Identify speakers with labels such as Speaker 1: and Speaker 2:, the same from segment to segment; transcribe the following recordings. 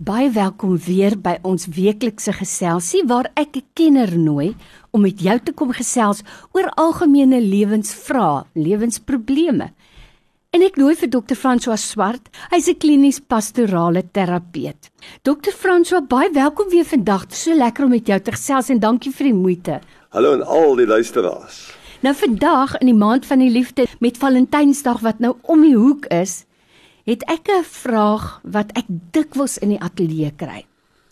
Speaker 1: Baie welkom weer by ons weeklikse geselsie waar ek 'n kenner nooi om met jou te kom gesels oor algemene lewensvrae, lewensprobleme. En ek nooi vir Dr. François Swart. Hy's 'n klinies pastorale terapeut. Dr. François, baie welkom weer vandag. Dit is so lekker om met jou te gesels en dankie vir die moeite.
Speaker 2: Hallo aan al die luisteraars.
Speaker 1: Nou vandag in die maand van die liefde met Valentynsdag wat nou om die hoek is, het ek 'n vraag wat ek dikwels in die ateljee kry.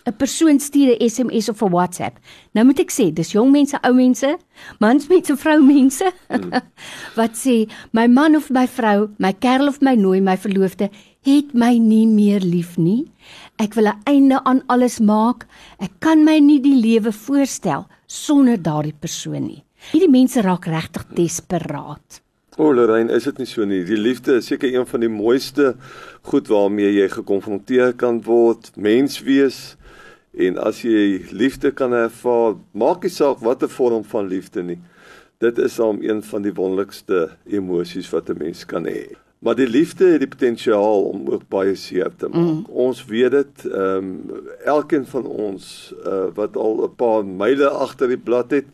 Speaker 1: 'n Persoon stuur 'n SMS of 'n WhatsApp. Nou moet ek sê, dis jong mense, ou mense, mans met 'n vrou mense. Wat sê, my man of my vrou, my kerel of my nooi, my verloofde het my nie meer lief nie. Ek wil 'n einde aan alles maak. Ek kan my nie die lewe voorstel sonder daardie persoon nie. Hierdie mense raak regtig desperaat.
Speaker 2: O, Lorraine, is dit nie so nie? Die liefde is seker een van die mooiste goed waarmee jy gekonfronteer kan word, mens wees. En as jy liefde kan ervaar, maak nie saak watter vorm van liefde nie. Dit is dan een van die wonderlikste emosies wat 'n mens kan hê. Maar die liefde het die potensiaal om ook baie seer te maak. Mm. Ons weet dit, ehm um, elkeen van ons uh, wat al 'n paar myle agter die blad het,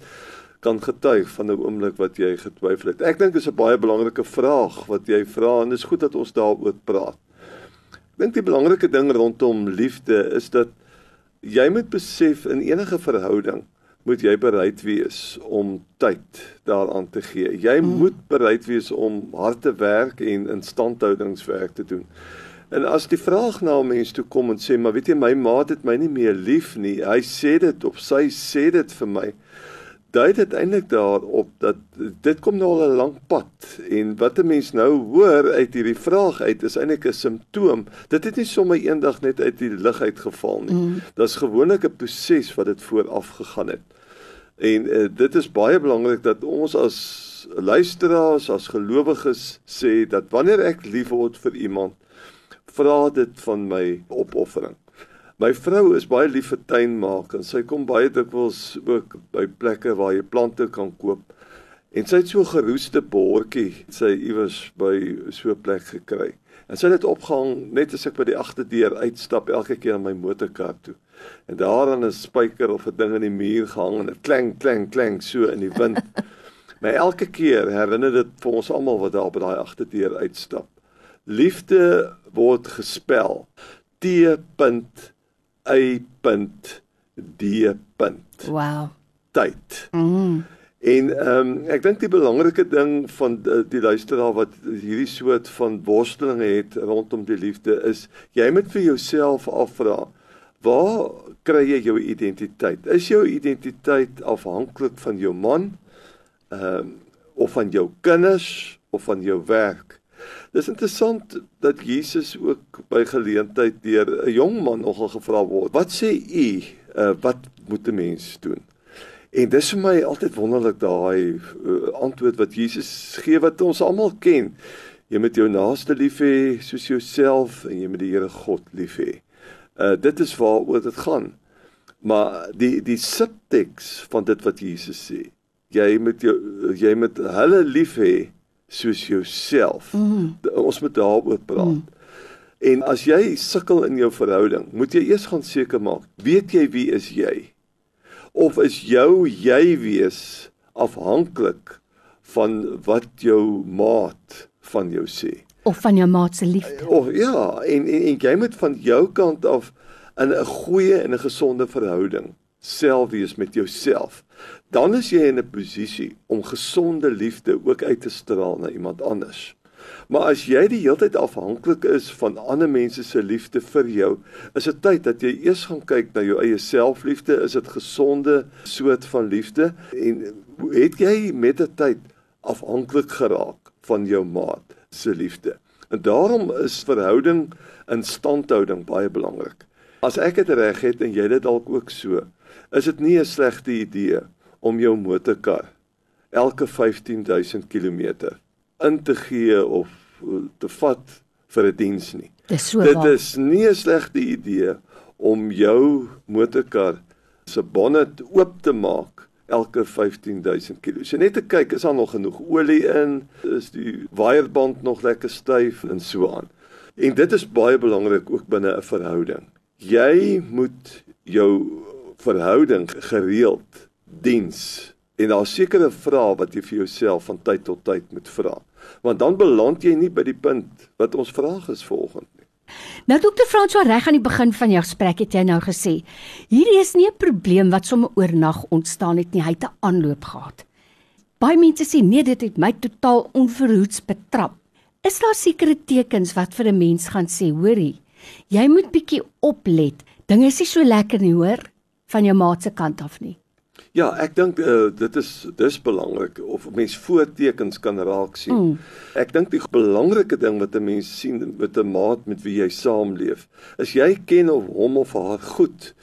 Speaker 2: kan getuig van 'n oomblik wat jy getwyfel het. Ek dink dis 'n baie belangrike vraag wat jy vra en dit is goed dat ons daaroor praat. Ek dink die belangrike ding rondom liefde is dat jy moet besef in enige verhouding moet jy bereid wees om tyd daaraan te gee. Jy mm. moet bereid wees om hard te werk en instandhoudingswerk te doen. En as die vraag na 'n mens toe kom en sê maar weet jy my maat het my nie meer lief nie. Hy sê dit of sy sê dit vir my dui dit eintlik daarop dat dit kom nou al 'n lang pad en wat 'n mens nou hoor uit hierdie vraag uit is eintlik 'n simptoom. Dit het nie sommer eendag net uit die lug uitgeval nie. Mm. Dit's gewoonlik 'n proses wat dit vooraf gegaan het. En uh, dit is baie belangrik dat ons as luisteraars, as gelowiges sê dat wanneer ek lief word vir iemand, vra dit van my opoffering. My vrou is baie lief vir tuin maak en sy kom baie dikwels ook by plekke waar jy plante kan koop. En sy het so 'n geroeste bordjie sy iewers by so 'n plek gekry. En sy het dit opgehang net as ek by die agterdeur uitstap elke keer in my motorkar toe. En daaraan 'n spyker of 'n ding in die muur gehang en dit klank klank klank so in die wind. My elke keer herinner dit vir ons almal wat daar by daai agterdeur uitstap. Liefde word gespel T. Y.D.
Speaker 1: Wow.
Speaker 2: Tyd. Mm. En ehm um, ek dink die belangrike ding van die, die luisteraar wat hierdie soort van worstelinge het rondom die liefde is jy moet vir jouself afvra waar kry jy jou identiteit? Is jou identiteit afhanklik van jou man? Ehm um, of van jou kinders of van jou werk? Dis interessant dat Jesus ook by geleentheid deur 'n jong man nogal gevra word. Wat sê u, uh, wat moet 'n mens doen? En dis vir my altyd wonderlik daai uh, antwoord wat Jesus gee wat ons almal ken. Jy moet jou naaste lief hê soos jouself en jy moet die Here God lief hê. Uh dit is waaroor dit gaan. Maar die die subteks van dit wat Jesus sê, jy moet jou jy moet hulle lief hê soos jouself. Mm. Ons moet daaroor praat. Mm. En as jy sukkel in jou verhouding, moet jy eers gaan seker maak, weet jy wie is jy? Of is jou jy wees afhanklik van wat jou maat van jou sê?
Speaker 1: Of van jou maat se liefde?
Speaker 2: Of ja, en, en en jy moet van jou kant af in 'n goeie en 'n gesonde verhouding self wees met jouself dan is jy in 'n posisie om gesonde liefde ook uit te straal na iemand anders. Maar as jy die hele tyd afhanklik is van ander mense se liefde vir jou, is dit tyd dat jy eers gaan kyk na jou eie selfliefde, is dit gesonde soort van liefde en het jy met die tyd afhanklik geraak van jou maat se liefde. En daarom is verhouding in standhouding baie belangrik. As ek dit reg het en jy dit dalk ook so, is dit nie 'n slegte idee om jou motorkar elke 15000 km in te gee of te vat vir 'n diens nie.
Speaker 1: Dis so
Speaker 2: Dit is nie 'n slegte idee om jou motorkar se bonnet oop te maak elke 15000 km. So net te kyk, is daar nog genoeg olie in? Is die waierband nog lekker styf en so aan. En dit is baie belangrik ook binne 'n verhouding. Jy moet jou verhouding gereeld diens en daar sekere vrae wat jy vir jouself van tyd tot tyd moet vra. Want dan beland jy nie by die punt wat ons vraag is volgende nie.
Speaker 1: Nou dokter François reg aan die begin van jou gesprek het jy nou gesê, hierdie is nie 'n probleem wat sommer oornag ontstaan het nie, hy het 'n aanloop gehad. Baie mense sê nee, dit het my totaal onverhoeds betrap. Is daar sekere tekens wat vir 'n mens gaan sê, hoorie, jy moet bietjie oplet. Dinge is nie so lekker nie, hoor, van jou maat se kant af nie.
Speaker 2: Ja, ek dink uh, dit is dis belangrik of mens voortekens kan raak sien. Mm. Ek dink die belangrike ding wat 'n mens sien met 'n maat met wie jy saamleef, is jy ken of hom of haar goed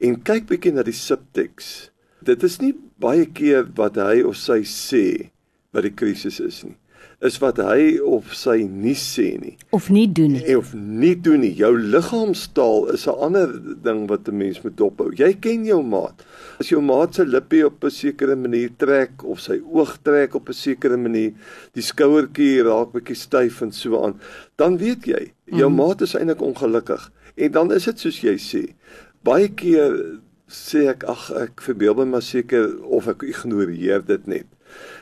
Speaker 2: en kyk bietjie na die subteks. Dit is nie baie keer wat hy of sy sê wat die krisis is nie is wat hy of sy nie sê nie.
Speaker 1: Of nie doen nie.
Speaker 2: Of nie doen nie. Jou liggaamstaal is 'n ander ding wat 'n mens moet dophou jy ken jou maat. As jou maat se lippe op 'n sekere manier trek of sy oog trek op 'n sekere manier die skouertjie raak bietjie styf en so aan dan weet jy jou mm. maat is eintlik ongelukkig. En dan is dit soos jy sê baie keer sê ek ag ek verbeel my maar seker of ek ignoreer dit net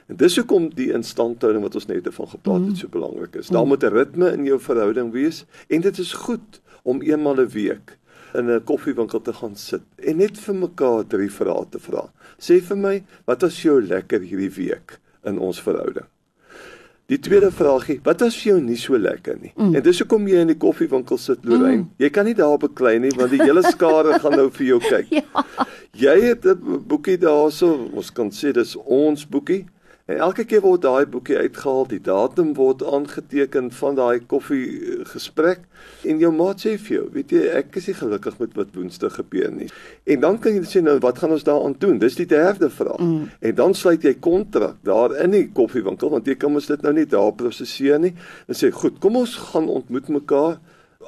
Speaker 2: En dis hoekom die instandhouding wat ons net van gepraat het mm. so belangrik is. Daar mm. moet 'n ritme in jou verhouding wees en dit is goed om eenmal 'n week in 'n koffiewinkel te gaan sit en net vir mekaar drie vrae te vra. Sê vir my, wat was jou lekker hierdie week in ons verhouding? Die tweede vraagie, wat was vir jou nie so lekker nie? Mm. En dis hoekom jy in die koffiewinkel sit, Lorraine. Mm. Jy kan nie daar beklei nie want die hele skare gaan nou vir jou kyk. ja. Jy het 'n boekie daarso, ons kan sê dis ons boekie. En elke keer word daai boekie uitgehaal, die datum word aangeteken van daai koffie gesprek en jou maat sê vir jou, weet jy, ek is nie gelukkig met wat Woensdag gebeur nie. En dan kan jy sê nou, wat gaan ons daaraan doen? Dis die derde vraag. Mm. En dan sluit jy kontrak daar in die koffiewinkel want jy kan mos dit nou nie daar prosesseer nie. En sê, "Goed, kom ons gaan ontmoet mekaar.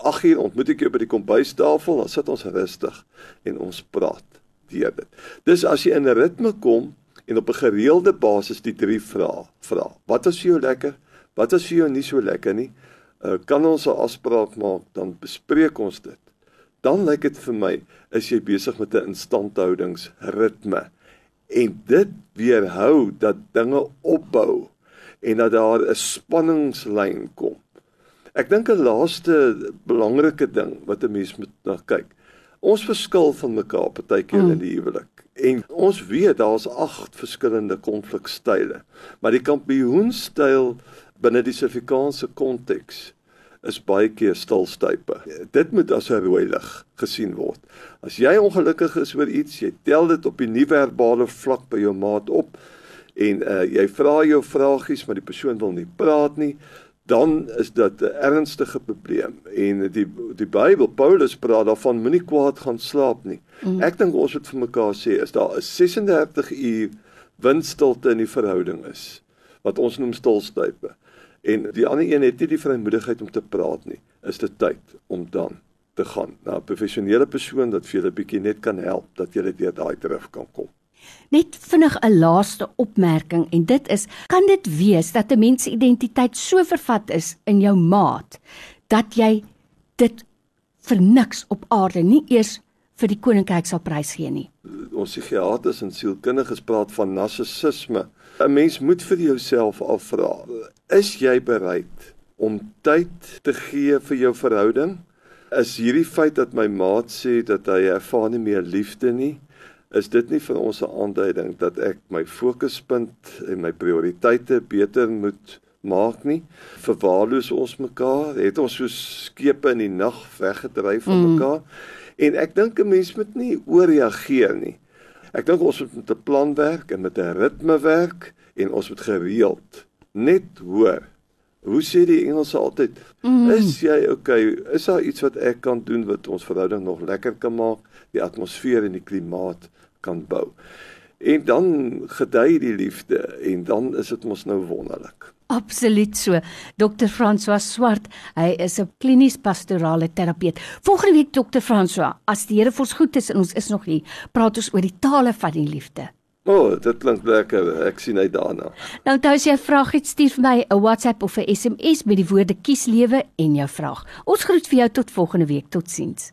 Speaker 2: 8 uur ontmoet ek jou by die kombuistafel, dan sit ons rustig en ons praat." Deur dit. Dis as jy in 'n ritme kom en op 'n gereelde basis die drie vrae vra. Wat is vir jou lekker? Wat is vir jou nie so lekker nie? Uh, kan ons 'n afspraak maak dan bespreek ons dit. Dan lyk dit vir my is jy besig met 'n instandhoudingsritme en dit weerhou dat dinge opbou en dat daar 'n spanningslyn kom. Ek dink 'n laaste belangrike ding wat 'n mens moet na kyk. Ons verskil van mekaar partykeer mm. in die huwelik. En ons weet daar's agt verskillende konflikstyle. Maar die kampioenstyl binne die Suid-Afrikaanse konteks is baie keer stilstype. Dit moet as 'n rooi lig gesien word. As jy ongelukkig is oor iets, jy tel dit op die nie-verbale vlak by jou maat op en uh, jy vra jou vragies, maar die persoon wil nie praat nie, dan is dit 'n ernstige probleem en die die Bybel Paulus praat daarvan moenie kwaad gaan slaap nie. Mm. Ek dink ons moet vir mekaar sê is daar 'n 36 uur windstilte in die verhouding is wat ons noem stilstype. En die ander een het nie die vrymoedigheid om te praat nie. Is dit tyd om dan te gaan na 'n professionele persoon dat vir julle bietjie net kan help dat julle deur daai terug kan kom.
Speaker 1: Net vinnig 'n laaste opmerking en dit is kan dit wees dat 'n mens se identiteit so vervat is in jou maat dat jy dit vir niks op aarde nie eers vir die koninkryk sal prysgee nie.
Speaker 2: Ons psigiaters en sielkundiges praat van narcissisme. 'n Mens moet vir jouself afvra, is jy bereid om tyd te gee vir jou verhouding? Is hierdie feit dat my maat sê dat hy ervaar nie meer liefde nie, is dit nie vir ons 'n aanduiding dat ek my fokuspunt en my prioriteite beter moet maak nie? Verwaarloos ons mekaar? Het ons so skepe in die nag weggedryf van mm. mekaar? En ek dink 'n mens moet nie ooreageer nie. Ek dink ons moet met 'n plan werk en met 'n ritme werk en ons moet gereeld net hoor hoe sê die Engelse altyd mm. is jy okay is daar iets wat ek kan doen wat ons verhouding nog lekker kan maak die atmosfeer en die klimaat kan bou. En dan gedei die liefde en dan is dit mos nou wonderlik.
Speaker 1: Absoluut so. Dr. François Swart, hy is 'n klinies pastorale terapeut. Volgende week Dr. François, as die Here vir ons goed is en ons is nog hier, praat ons oor die tale van die liefde.
Speaker 2: O, oh, dit klink lekker. Ek sien uit daarna.
Speaker 1: Nou, as jy 'n vraag het, stuur vir my 'n WhatsApp of 'n SMS met die woorde kies lewe en jou vraag. Ons groet vir jou tot volgende week. Totsiens.